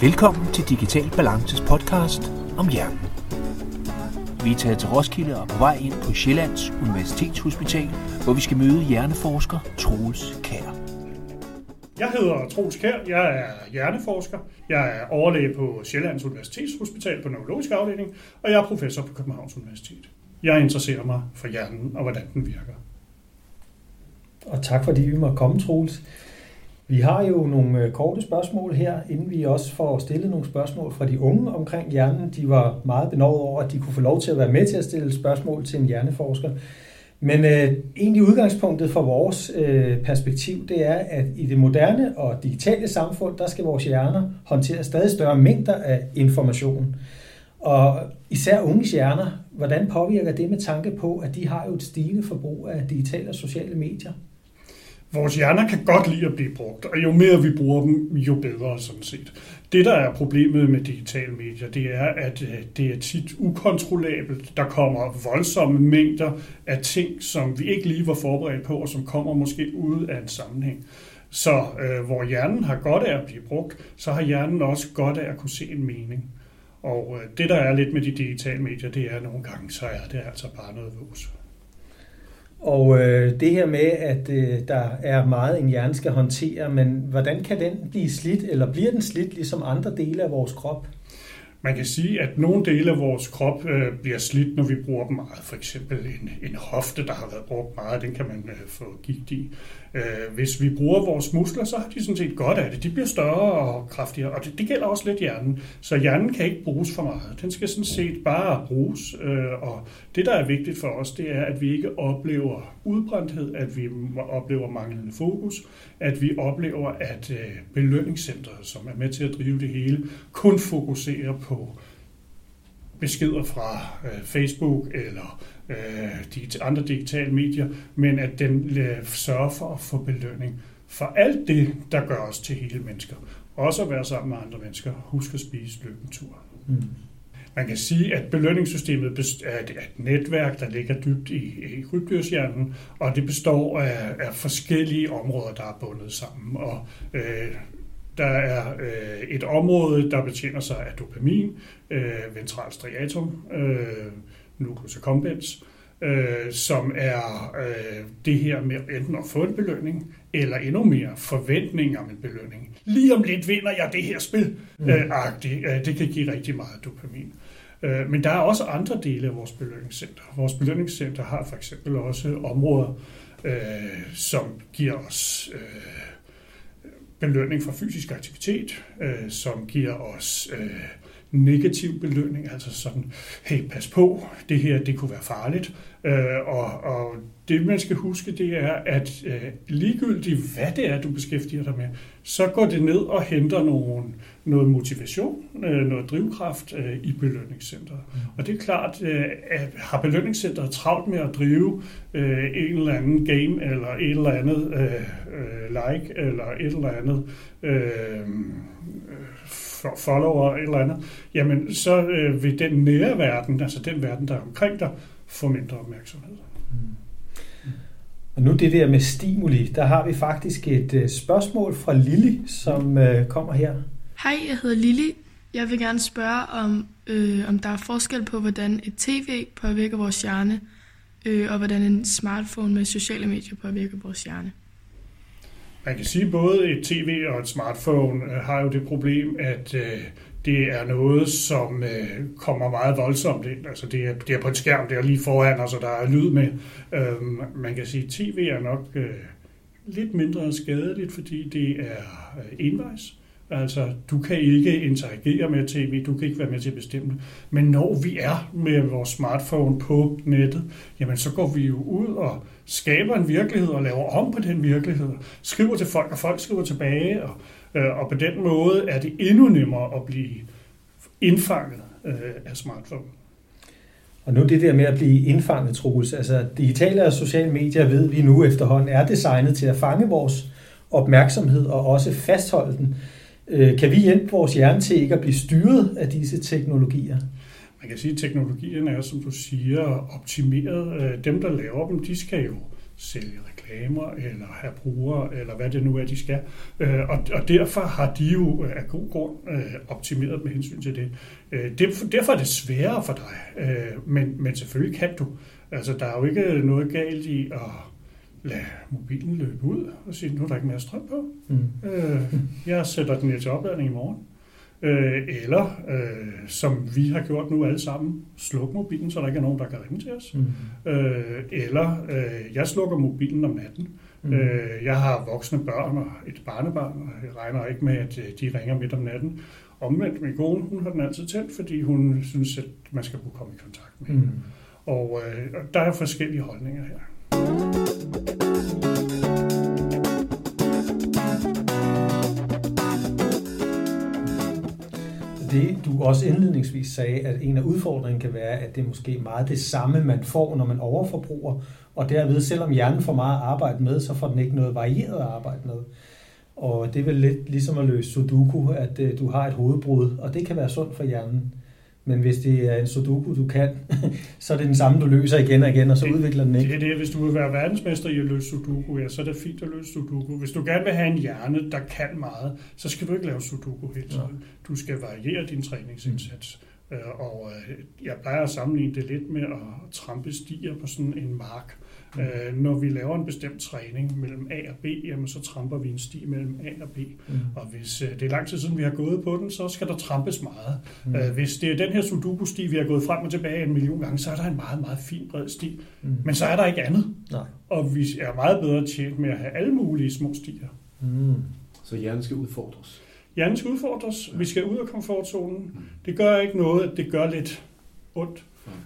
Velkommen til Digital Balances podcast om hjernen. Vi er taget til Roskilde og på vej ind på Sjællands Universitetshospital, hvor vi skal møde hjerneforsker Troels Kær. Jeg hedder Troels Kær, jeg er hjerneforsker, jeg er overlæge på Sjællands Universitetshospital på neurologisk afdeling, og jeg er professor på Københavns Universitet. Jeg interesserer mig for hjernen og hvordan den virker. Og tak fordi vi må komme, Troels. Vi har jo nogle øh, korte spørgsmål her, inden vi også får stillet nogle spørgsmål fra de unge omkring hjernen. De var meget benovet over, at de kunne få lov til at være med til at stille spørgsmål til en hjerneforsker. Men øh, egentlig udgangspunktet for vores øh, perspektiv, det er, at i det moderne og digitale samfund, der skal vores hjerner håndtere stadig større mængder af information. Og især unges hjerner, hvordan påvirker det med tanke på, at de har jo et stigende forbrug af digitale og sociale medier? Vores hjerner kan godt lide at blive brugt, og jo mere vi bruger dem, jo bedre sådan set. Det, der er problemet med digitale medier, det er, at øh, det er tit ukontrollabelt. Der kommer voldsomme mængder af ting, som vi ikke lige var forberedt på, og som kommer måske ud af en sammenhæng. Så øh, hvor hjernen har godt af at blive brugt, så har hjernen også godt af at kunne se en mening. Og øh, det, der er lidt med de digitale medier, det er at nogle gange, så er det altså bare noget vås. Og øh, det her med, at øh, der er meget, en hjerne skal håndtere, men hvordan kan den blive slidt, eller bliver den slidt ligesom andre dele af vores krop? Man kan sige, at nogle dele af vores krop øh, bliver slidt, når vi bruger dem meget. For eksempel en, en hofte, der har været brugt meget, den kan man øh, få gigt i. Øh, hvis vi bruger vores muskler, så har de sådan set godt af det. De bliver større og kraftigere, og det, det gælder også lidt hjernen. Så hjernen kan ikke bruges for meget. Den skal sådan set bare bruges. Øh, og det, der er vigtigt for os, det er, at vi ikke oplever udbrændthed, at vi oplever manglende fokus, at vi oplever, at øh, belønningscentret, som er med til at drive det hele, kun fokuserer på beskeder fra øh, Facebook eller øh, de andre digitale medier, men at den øh, sørger for at få belønning for alt det, der gør os til hele mennesker. Også at være sammen med andre mennesker. Husk at spise løbetur. Mm. Man kan sige, at belønningssystemet er et netværk, der ligger dybt i, i krybdyrshjernen, og det består af, af forskellige områder, der er bundet sammen. Og øh, der er øh, et område, der betjener sig af dopamin, øh, ventral striatum, øh, nucleus accumbens, øh, som er øh, det her med enten at få en belønning, eller endnu mere forventning om en belønning. Lige om lidt vinder jeg det her spil, mm. øh, øh, det kan give rigtig meget dopamin. Øh, men der er også andre dele af vores belønningscenter. Vores belønningscenter har for eksempel også områder, øh, som giver os øh, belønning for fysisk aktivitet, øh, som giver os øh, negativ belønning, altså sådan, hey, pas på, det her, det kunne være farligt. Øh, og, og det, man skal huske, det er, at øh, ligegyldigt, hvad det er, du beskæftiger dig med, så går det ned og henter nogen, noget motivation, øh, noget drivkraft øh, i belønningscenteret. Mm. Og det er klart, øh, at har belønningscenteret travlt med at drive øh, en eller anden game, eller et eller andet øh, øh, like, eller et eller andet øh, follower, eller andet, jamen så øh, vil den nære verden, altså den verden, der er omkring dig, få mindre opmærksomhed. Mm. Og nu det der med stimuli, der har vi faktisk et øh, spørgsmål fra Lili, som øh, kommer her. Hej, jeg hedder Lili. Jeg vil gerne spørge, om, øh, om der er forskel på, hvordan et tv påvirker vores hjerne, øh, og hvordan en smartphone med sociale medier påvirker vores hjerne. Man kan sige, at både et tv og et smartphone øh, har jo det problem, at øh, det er noget, som øh, kommer meget voldsomt ind. Altså det er, det er på en skærm, det er lige foran os, og der er lyd med. Øhm, man kan sige, at tv er nok øh, lidt mindre skadeligt, fordi det er øh, envejs. Altså, du kan ikke interagere med tv, du kan ikke være med til at bestemme det. Men når vi er med vores smartphone på nettet, jamen så går vi jo ud og skaber en virkelighed og laver om på den virkelighed. Skriver til folk, og folk skriver tilbage, og og på den måde er det endnu nemmere at blive indfanget øh, af smartphone. Og nu det der med at blive indfanget, Troels, altså digitale og sociale medier ved vi nu efterhånden er designet til at fange vores opmærksomhed og også fastholde den. Øh, kan vi hjælpe vores hjerne til ikke at blive styret af disse teknologier? Man kan sige, at teknologierne er, som du siger, optimeret. Dem, der laver dem, de skal jo sælge reklamer, eller have brugere, eller hvad det nu er, de skal. Øh, og, og derfor har de jo af god grund øh, optimeret med hensyn til det. Øh. Derfor er det sværere for dig, øh, men, men selvfølgelig kan du. Altså, der er jo ikke noget galt i at lade mobilen løbe ud og sige, nu er der ikke mere strøm på. Mm. Øh, jeg sætter den ned til opladning i morgen. Øh, eller, øh, som vi har gjort nu alle sammen, sluk mobilen, så der ikke er nogen, der kan ringe til os. Mm. Øh, eller, øh, jeg slukker mobilen om natten. Mm. Øh, jeg har voksne børn og et barnebarn, og jeg regner ikke med, at øh, de ringer midt om natten. Omvendt, min kone, hun har den altid tændt, fordi hun synes, at man skal kunne komme i kontakt med mm. Og øh, der er forskellige holdninger her. Det, du også indledningsvis sagde, at en af udfordringen kan være, at det er måske meget det samme, man får, når man overforbruger, og derved, selvom hjernen får meget arbejde med, så får den ikke noget varieret at arbejde med. Og det er vel lidt ligesom at løse sudoku, at øh, du har et hovedbrud, og det kan være sundt for hjernen. Men hvis det er en sudoku, du kan, så er det den samme, du løser igen og igen, og så det, udvikler den ikke. Det er det. Hvis du vil være verdensmester i at løse sudoku, ja, så er det fint at løse sudoku. Hvis du gerne vil have en hjerne, der kan meget, så skal du ikke lave sudoku hele tiden. Ja. Du skal variere din træningsindsats. Mm. Og øh, jeg plejer at sammenligne det lidt med at trampe stier på sådan en mark. Mm. Øh, når vi laver en bestemt træning mellem A og B, jamen, så tramper vi en sti mellem A og B. Mm. Og hvis øh, det er lang tid siden, vi har gået på den, så skal der trampes meget. Mm. Øh, hvis det er den her Sudoku-sti, vi har gået frem og tilbage en million gange, så er der en meget, meget fin bred sti. Mm. Men så er der ikke andet. Nej. Og vi er meget bedre tjent med at have alle mulige små stier. Mm. Så hjernen skal udfordres? Hjernen skal udfordres. Vi skal ud af komfortzonen. Mm. Det gør ikke noget, at det gør lidt ondt.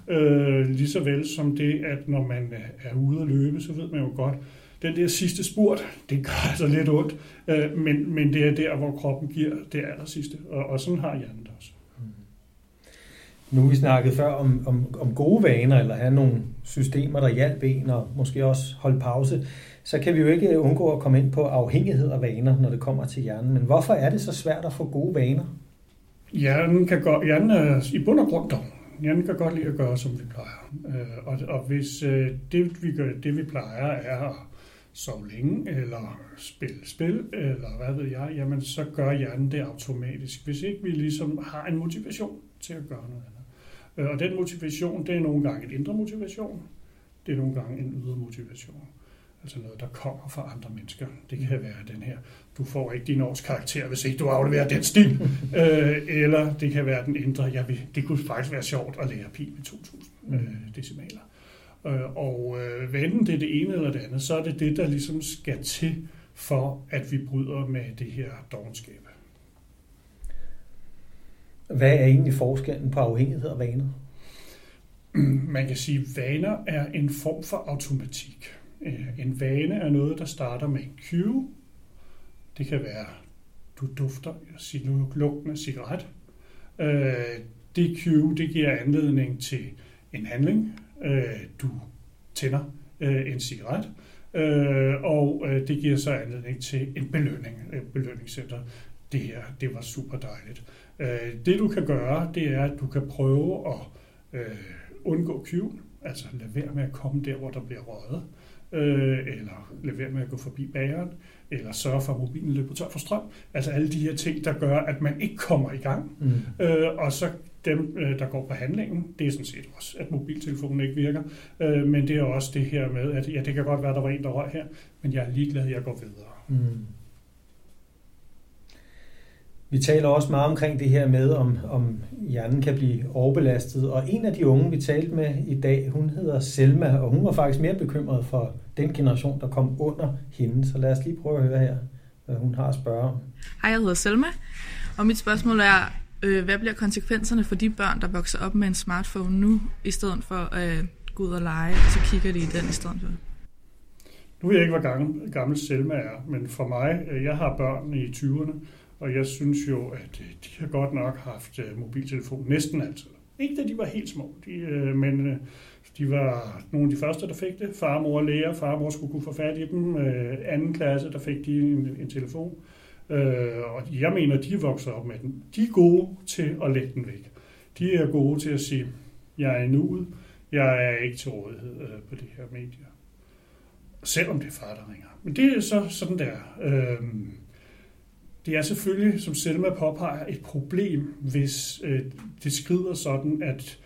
Øh, lige så vel som det, at når man er ude at løbe, så ved man jo godt, den der sidste spurt, det gør altså lidt ondt, øh, men, men det er der, hvor kroppen giver det aller sidste, og, og sådan har hjernen det også. Nu har vi snakket før om, om, om gode vaner, eller have nogle systemer, der hjælper en, og måske også holde pause. Så kan vi jo ikke undgå at komme ind på afhængighed af vaner, når det kommer til hjernen. Men hvorfor er det så svært at få gode vaner? Hjernen, kan gå, hjernen er i bund og grund dog jeg kan godt lide at gøre, som vi plejer. Øh, og, og hvis øh, det, vi gør, det, vi plejer, er at sove længe, eller spille spil, eller hvad ved jeg, jamen så gør hjernen det automatisk, hvis ikke vi ligesom har en motivation til at gøre noget andet. Øh, og den motivation, det er nogle gange en indre motivation, det er nogle gange en ydre motivation. Altså noget, der kommer fra andre mennesker. Det kan være den her, du får ikke din års karakter, hvis ikke du afleverer den stil. øh, eller det kan være den indre, jeg vil, det kunne faktisk være sjovt at lære pi med 2000 øh, decimaler. Øh, og øh, hvad enten det er det ene eller det andet, så er det det, der ligesom skal til for, at vi bryder med det her dogenskab. Hvad er egentlig forskellen på afhængighed og vaner? Man kan sige, at vaner er en form for automatik. Øh, en vane er noget, der starter med en cue. Det kan være, du dufter nu lugten af cigaret. Øh, det cue, det giver anledning til en handling. Øh, du tænder en cigaret, og det giver så anledning til en belønning. Belønningscenter. Det her, det var super dejligt. Det du kan gøre, det er, at du kan prøve at undgå Q, altså lade være med at komme der, hvor der bliver røget øh, eller lade være med at gå forbi bageren, eller sørge for, at mobilen løber tør for strøm. Altså alle de her ting, der gør, at man ikke kommer i gang. Mm. Øh, og så dem, øh, der går på handlingen, det er sådan set også, at mobiltelefonen ikke virker. Øh, men det er også det her med, at ja, det kan godt være, at der var en, der røg her, men jeg er ligeglad, at jeg går videre. Mm. Vi taler også meget omkring det her med, om, om hjernen kan blive overbelastet. Og en af de unge, vi talte med i dag, hun hedder Selma, og hun var faktisk mere bekymret for den generation, der kom under hende. Så lad os lige prøve at høre her, hvad hun har at spørge om. Hej, jeg hedder Selma, og mit spørgsmål er, øh, hvad bliver konsekvenserne for de børn, der vokser op med en smartphone nu, i stedet for at øh, gå ud og lege, og så kigger de i den i stedet for? Nu ved jeg ikke, hvor gammel, Selma er, men for mig, øh, jeg har børn i 20'erne, og jeg synes jo, at øh, de har godt nok haft øh, mobiltelefon næsten altid. Ikke da de var helt små, de, øh, men de var nogle af de første, der fik det. Far, mor og læger. Far og mor skulle kunne få fat i dem. anden klasse, der fik de en, en telefon. og jeg mener, de er vokset op med den. De er gode til at lægge den væk. De er gode til at sige, jeg er i nuet. Jeg er ikke til rådighed på det her medier. selvom det er far, der ringer. Men det er så sådan der. Øh, det er selvfølgelig, som Selma påpeger, et problem, hvis øh, det skrider sådan, at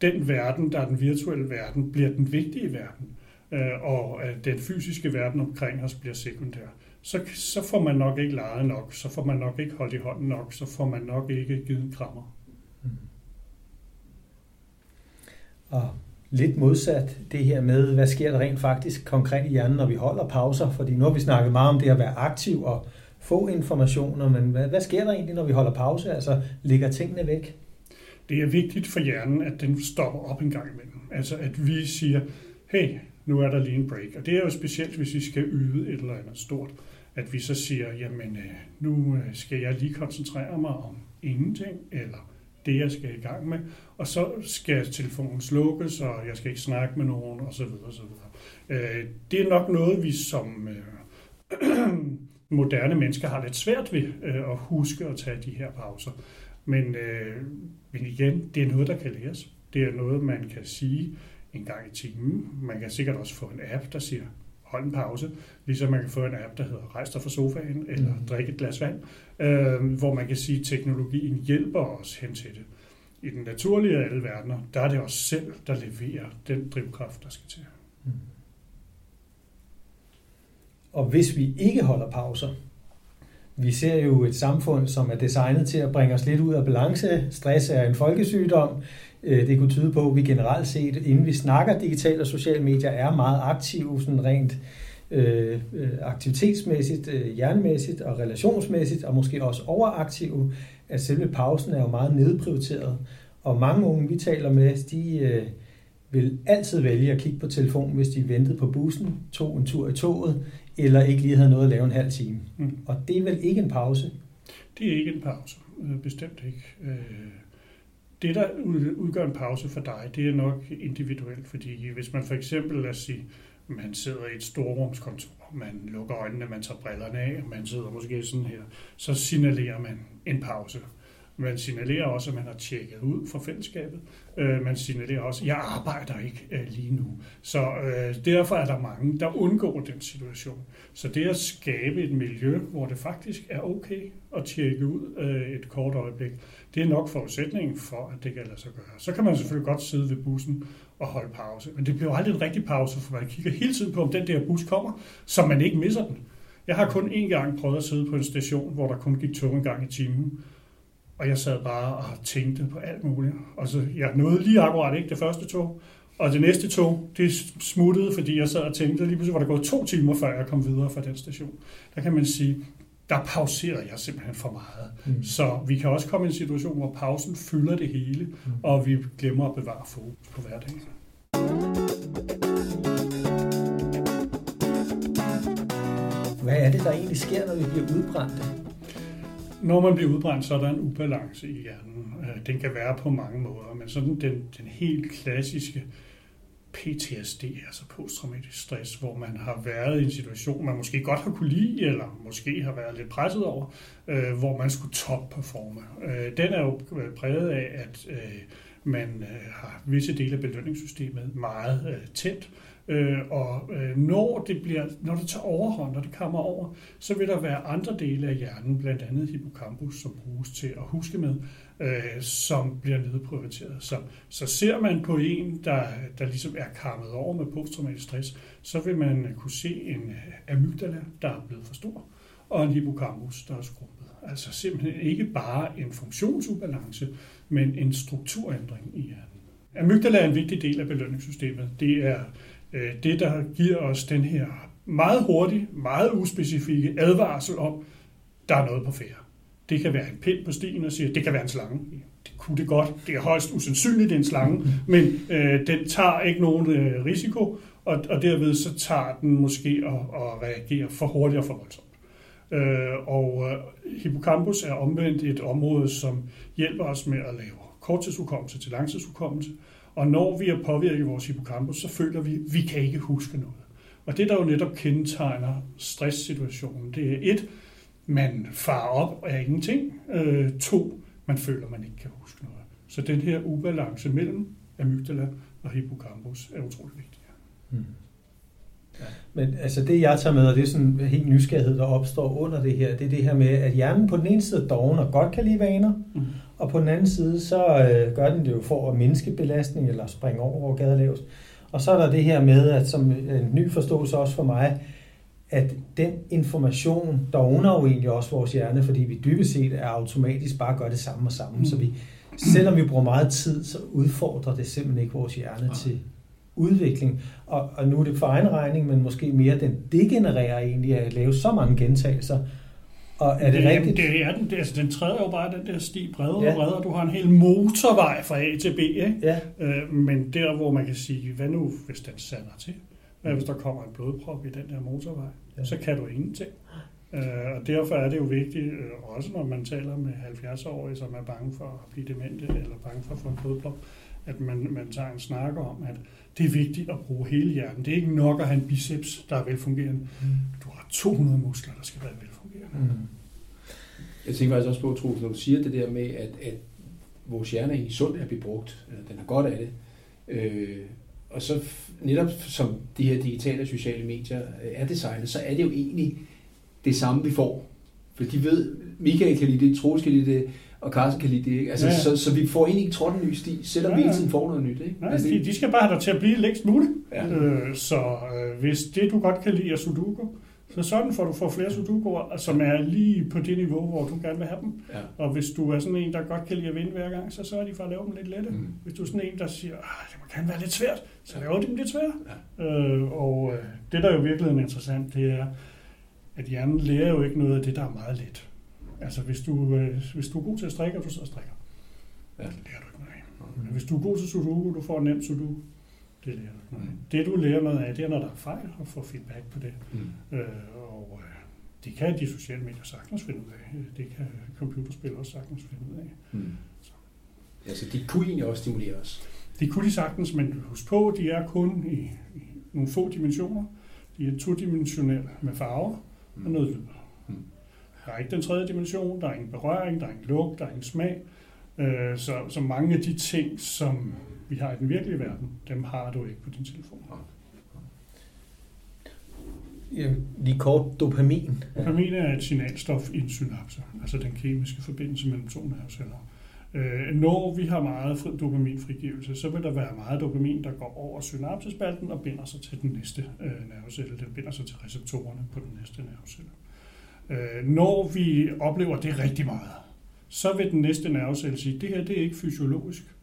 den verden, der er den virtuelle verden, bliver den vigtige verden, øh, og at den fysiske verden omkring os bliver sekundær. Så, så får man nok ikke leget nok, så får man nok ikke holdt i hånden nok, så får man nok ikke givet krammer. Mm. Og lidt modsat det her med, hvad sker der rent faktisk konkret i hjernen, når vi holder pauser? Fordi nu har vi snakket meget om det at være aktiv og få informationer, men hvad, hvad sker der egentlig, når vi holder pause? Altså, ligger tingene væk? Det er vigtigt for hjernen, at den stopper op en gang imellem. Altså, at vi siger, hey, nu er der lige en break. Og det er jo specielt, hvis vi skal yde et eller andet stort, at vi så siger, jamen, øh, nu øh, skal jeg lige koncentrere mig om ingenting, eller det, jeg skal i gang med, og så skal telefonen slukkes, og jeg skal ikke snakke med nogen, osv. osv. Øh, det er nok noget, vi som moderne mennesker har lidt svært ved at huske at tage de her pauser. Men, men igen, det er noget, der kan læres. Det er noget, man kan sige en gang i timen. Man kan sikkert også få en app, der siger, hold en pause, ligesom man kan få en app, der hedder rejs dig fra sofaen, eller mm. drik et glas vand, øh, hvor man kan sige, at teknologien hjælper os hen til det. I den naturlige af alle verdener, der er det os selv, der leverer den drivkraft, der skal til. Mm. Og hvis vi ikke holder pauser, vi ser jo et samfund, som er designet til at bringe os lidt ud af balance. Stress er en folkesygdom. Øh, det kunne tyde på, at vi generelt set, inden vi snakker digitale og sociale medier, er meget aktive, sådan rent øh, øh, aktivitetsmæssigt, øh, hjernemæssigt og relationsmæssigt, og måske også overaktive, at selve pausen er jo meget nedprioriteret. Og mange unge, vi taler med, de øh, vil altid vælge at kigge på telefonen, hvis de ventede på bussen, tog en tur i toget, eller ikke lige havde noget at lave en halv time. Mm. Og det er vel ikke en pause? Det er ikke en pause, øh, bestemt ikke. Øh, det, der udgør en pause for dig, det er nok individuelt, fordi hvis man for eksempel, lad os sige, man sidder i et storrumskontor, man lukker øjnene, man tager brillerne af, man sidder måske sådan her, så signalerer man en pause. Man signalerer også, at man har tjekket ud fra fællesskabet. Øh, man signalerer også, at jeg arbejder ikke øh, lige nu. Så øh, derfor er der mange, der undgår den situation. Så det at skabe et miljø, hvor det faktisk er okay at tjekke ud øh, et kort øjeblik, det er nok forudsætningen for, at det kan lade sig gøre. Så kan man selvfølgelig godt sidde ved bussen og holde pause, men det bliver aldrig en rigtig pause, for man kigger hele tiden på, om den der bus kommer, så man ikke misser den. Jeg har kun én gang prøvet at sidde på en station, hvor der kun gik tog en gang i timen, og jeg sad bare og tænkte på alt muligt. Og så jeg nåede lige akkurat ikke det første tog, og det næste tog, det smuttede, fordi jeg sad og tænkte, lige pludselig var der gået to timer, før jeg kom videre fra den station. Der kan man sige, der pauserede jeg simpelthen for meget. Mm. Så vi kan også komme i en situation, hvor pausen fylder det hele, mm. og vi glemmer at bevare fokus på hverdagen. Hvad er det, der egentlig sker, når vi bliver udbrændte? Når man bliver udbrændt, så er der en ubalance i hjernen. Øh, den kan være på mange måder, men sådan den, den helt klassiske PTSD, altså posttraumatisk stress, hvor man har været i en situation, man måske godt har kunne lide, eller måske har været lidt presset over, øh, hvor man skulle top-performe. Øh, den er jo øh, præget af, at øh, man øh, har visse dele af belønningssystemet meget øh, tæt, Øh, og øh, når, det bliver, når det tager overhånd, når det kommer over, så vil der være andre dele af hjernen, blandt andet hippocampus, som bruges til at huske med, øh, som bliver nedprioriteret. Så, så ser man på en, der, der ligesom er kammet over med posttraumatisk stress, så vil man kunne se en øh, amygdala, der er blevet for stor, og en hippocampus, der er skrumpet. Altså simpelthen ikke bare en funktionsubalance, men en strukturændring i hjernen. Amygdala er en vigtig del af belønningssystemet. Det er det, der giver os den her meget hurtige, meget uspecifikke advarsel om, der er noget på færre. Det kan være en pind på stien og siger, det kan være en slange. Det kunne det godt. Det er højst usandsynligt, det er en slange, men øh, den tager ikke nogen øh, risiko, og, og derved så tager den måske og, og reagerer for hurtigt og for voldsomt. Øh, og øh, hippocampus er omvendt et område, som hjælper os med at lave korttidsudkommelse til langtidsudkommelse, og når vi er påvirket vores hippocampus, så føler vi, at vi kan ikke huske noget. Og det, der jo netop kendetegner stresssituationen, det er et, man farer op af ingenting. Øh, to, man føler, man ikke kan huske noget. Så den her ubalance mellem amygdala og hippocampus er utrolig vigtig. Hmm. Ja. Men altså det, jeg tager med, og det er sådan en helt nysgerrighed, der opstår under det her, det er det her med, at hjernen på den ene side er doven og godt kan lide vaner, Mm. Og på den anden side, så øh, gør den det jo for at mindske belastning eller springe over, hvor gaden er lavest. Og så er der det her med, at som en ny forståelse også for mig, at den information dogner jo egentlig også vores hjerne, fordi vi dybest set er automatisk bare gør det samme og samme. Mm. Så vi, selvom vi bruger meget tid, så udfordrer det simpelthen ikke vores hjerne til udvikling. Og, og nu er det for egen regning, men måske mere den degenererer egentlig at lave så mange gentagelser. Og er det, det, rigtigt? Det er den, altså, den træder jo bare den der sti bredere Ja. og bredere. Du har en hel motorvej fra A til B, ikke? Ja, Øh, men der, hvor man kan sige, hvad nu, hvis den sander til? Hvad hvis der kommer en blodprop i den der motorvej? Ja. Så kan du ingenting. Øh, og derfor er det jo vigtigt, øh, også når man taler med 70-årige, som er bange for at blive demente eller bange for at få en blodprop, at man, man tager en snak om, at det er vigtigt at bruge hele hjernen. Det er ikke nok at have en biceps, der er velfungerende. Du har 200 muskler, der skal være velfungerende. Mm. Jeg tænker faktisk også på, Troels, når du siger det der med, at, at vores hjerne er egentlig sund at blive brugt, eller den har godt af det, øh, og så netop som de her digitale og sociale medier øh, er designet, så er det jo egentlig det samme, vi får. For de ved, Michael kan lide det, Troels kan lide det, og Carsten kan lide det. Ikke? Altså, Ja. ja. så, så vi får egentlig ikke trådt en ny sti, selvom Ja, vi hele ja. tiden får noget nyt. Ikke? Nej, altså, de, de skal bare have dig til at blive længst muligt. ja. Øh, så øh, hvis det, du godt kan lide, er sudoku, så sådan får du får flere sudokuer, som er lige på det niveau, hvor du gerne vil have dem. ja. Og hvis du er sådan en, der godt kan lide at vinde hver gang, så sørger de for at lave dem lidt lette. Mm. Hvis du er sådan en, der siger, det må gerne være lidt svært, så laver de dem lidt svære. Ja. Øh, og øh, det, der er jo virkelig er interessant, det er, at hjernen lærer jo ikke noget af det, der er meget let. Altså, hvis du, øh, hvis du er god til at strikke, og du så strikker, Ja. det lærer du ikke noget af. Men hvis du er god til sudoku, du får en nem sudoku, det lærer du noget. Mm. Det, du lærer noget af, det er, når der er fejl, og få feedback på det. Mm. Øh, og øh, det kan de sociale medier sagtens finde ud af. Det kan computerspil også sagtens finde ud af. Mm. Altså, de kunne egentlig også stimulere os. Det kunne de sagtens, men husk på, de er kun i, i nogle få dimensioner. De er todimensionelle med farver og noget lyd. Mm. Der er ikke den tredje dimension, der er ingen berøring, der er ingen lugt, der er ingen smag. Øh, så, så mange af de ting, som vi har i den virkelige verden, dem har du ikke på din telefon. Ja, lige kort dopamin. Dopamin er et signalstof i en synapse, altså den kemiske forbindelse mellem to nerveceller. Øh, når vi har meget fri- dopaminfrigivelse, så vil der være meget dopamin, der går over synapsespalten og binder sig til den næste øh, nervecelle. Den binder sig til receptorerne på den næste nervecelle. Øh, når vi oplever det rigtig meget, så vil den næste nervecelle sige, det her det er ikke fysiologisk.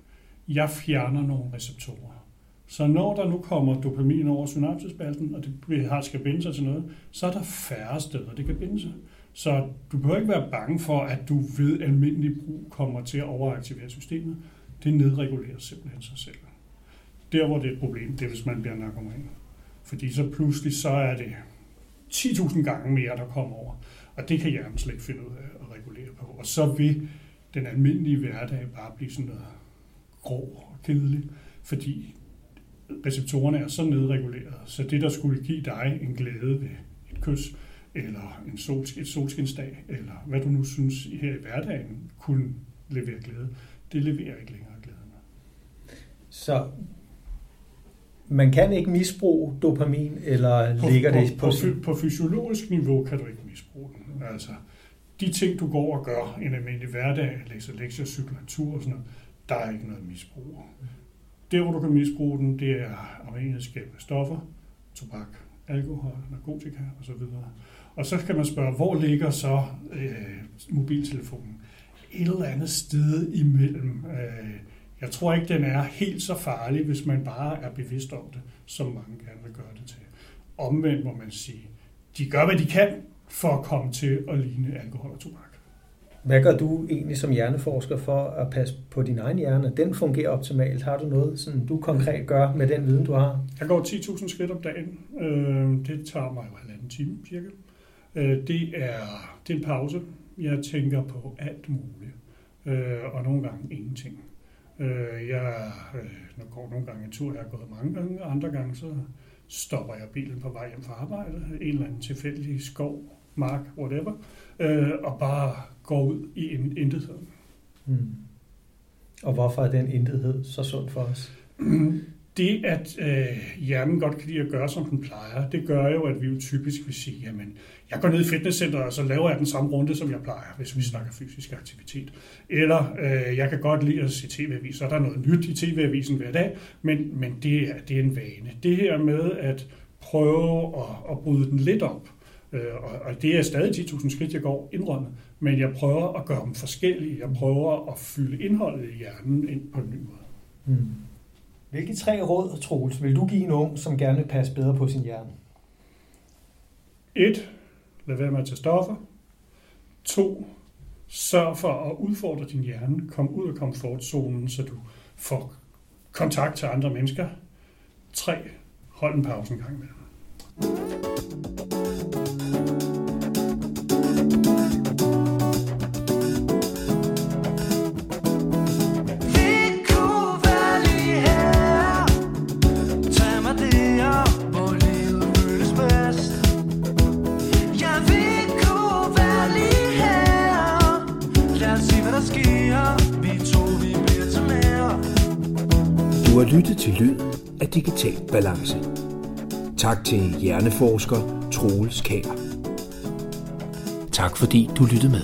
Jeg fjerner nogle receptorer. Så når der nu kommer dopamin over synapsespalten, og det har skal binde sig til noget, så er der færre steder, det kan binde sig. Så du behøver ikke være bange for, at du ved almindelig brug kommer til at overaktivere systemet. Det nedregulerer simpelthen sig selv. Der, hvor det er et problem, det er, hvis man bliver narkoman. Fordi så pludselig, så er det 10.000 gange mere, der kommer over. Og det kan hjernen slet ikke finde ud af at regulere på. Og så vil den almindelige hverdag bare blive sådan noget grå og kedelig, fordi receptorerne er så nedreguleret, så det, der skulle give dig en glæde ved et kys, eller en sol, et solskinsdag, eller hvad du nu synes her i hverdagen kunne levere glæde, det leverer ikke længere glæden. Så man kan ikke misbruge dopamin, eller På, ligger det på, på, fy- på fysiologisk niveau kan du ikke misbruge den. Altså, de ting, du går og gør i en almindelig hverdag, læser lektier, cykler tur og sådan noget, der er ikke noget misbrug. Der, hvor du kan misbruge den, det er afhængighedsskabende stoffer, tobak, alkohol, narkotika osv. Og så kan man spørge, hvor ligger så øh, mobiltelefonen? Et eller andet sted imellem. Øh, jeg tror ikke, den er helt så farlig, hvis man bare er bevidst om det, som mange gerne vil gøre det til. Omvendt må man sige, de gør, hvad de kan for at komme til at ligne alkohol og tobak. Hvad gør du egentlig som hjerneforsker for at passe på din egen hjerne? Den fungerer optimalt. Har du noget, sådan, du konkret gør med den viden, du har? Jeg går 10.000 skridt om dagen. Øh, det tager mig jo halvanden time cirka. Øh, det, er, det er en pause. Jeg tænker på alt muligt. Øh, og nogle gange ingenting. Øh, jeg øh, går nogle gange en tur, jeg har gået mange gange, andre gange så stopper jeg bilen på vej hjem fra arbejde, en eller anden tilfældig skov, mark, whatever, og bare går ud i en intethed. Hmm. Og hvorfor er den intethed så sund for os? det, at øh, hjernen godt kan lide at gøre, som den plejer, det gør jo, at vi jo typisk vil sige, jamen, jeg går ned i fitnesscenteret, og så laver jeg den samme runde, som jeg plejer, hvis vi snakker fysisk aktivitet. Eller øh, jeg kan godt lide at se tv-avis, så er der noget nyt i tv-avisen hver dag, men, men det, er, det er en vane. Det her med at prøve at, at bryde den lidt op, og, og det er stadig 10.000 skridt, jeg går indrømmet, men jeg prøver at gøre dem forskellige. Jeg prøver at fylde indholdet i hjernen ind på en ny måde. Mm. Hvilke tre råd, Troels, vil du give en ung, som gerne vil passe bedre på sin hjerne? Et, lad være med at tage stoffer. To, sørg for at udfordre din hjerne. Kom ud af komfortzonen, så du får kontakt til andre mennesker. Tre, hold en pause en gang har lyttet til Lyden af Digital Balance. Tak til hjerneforsker Troels Kær. Tak fordi du lyttede med.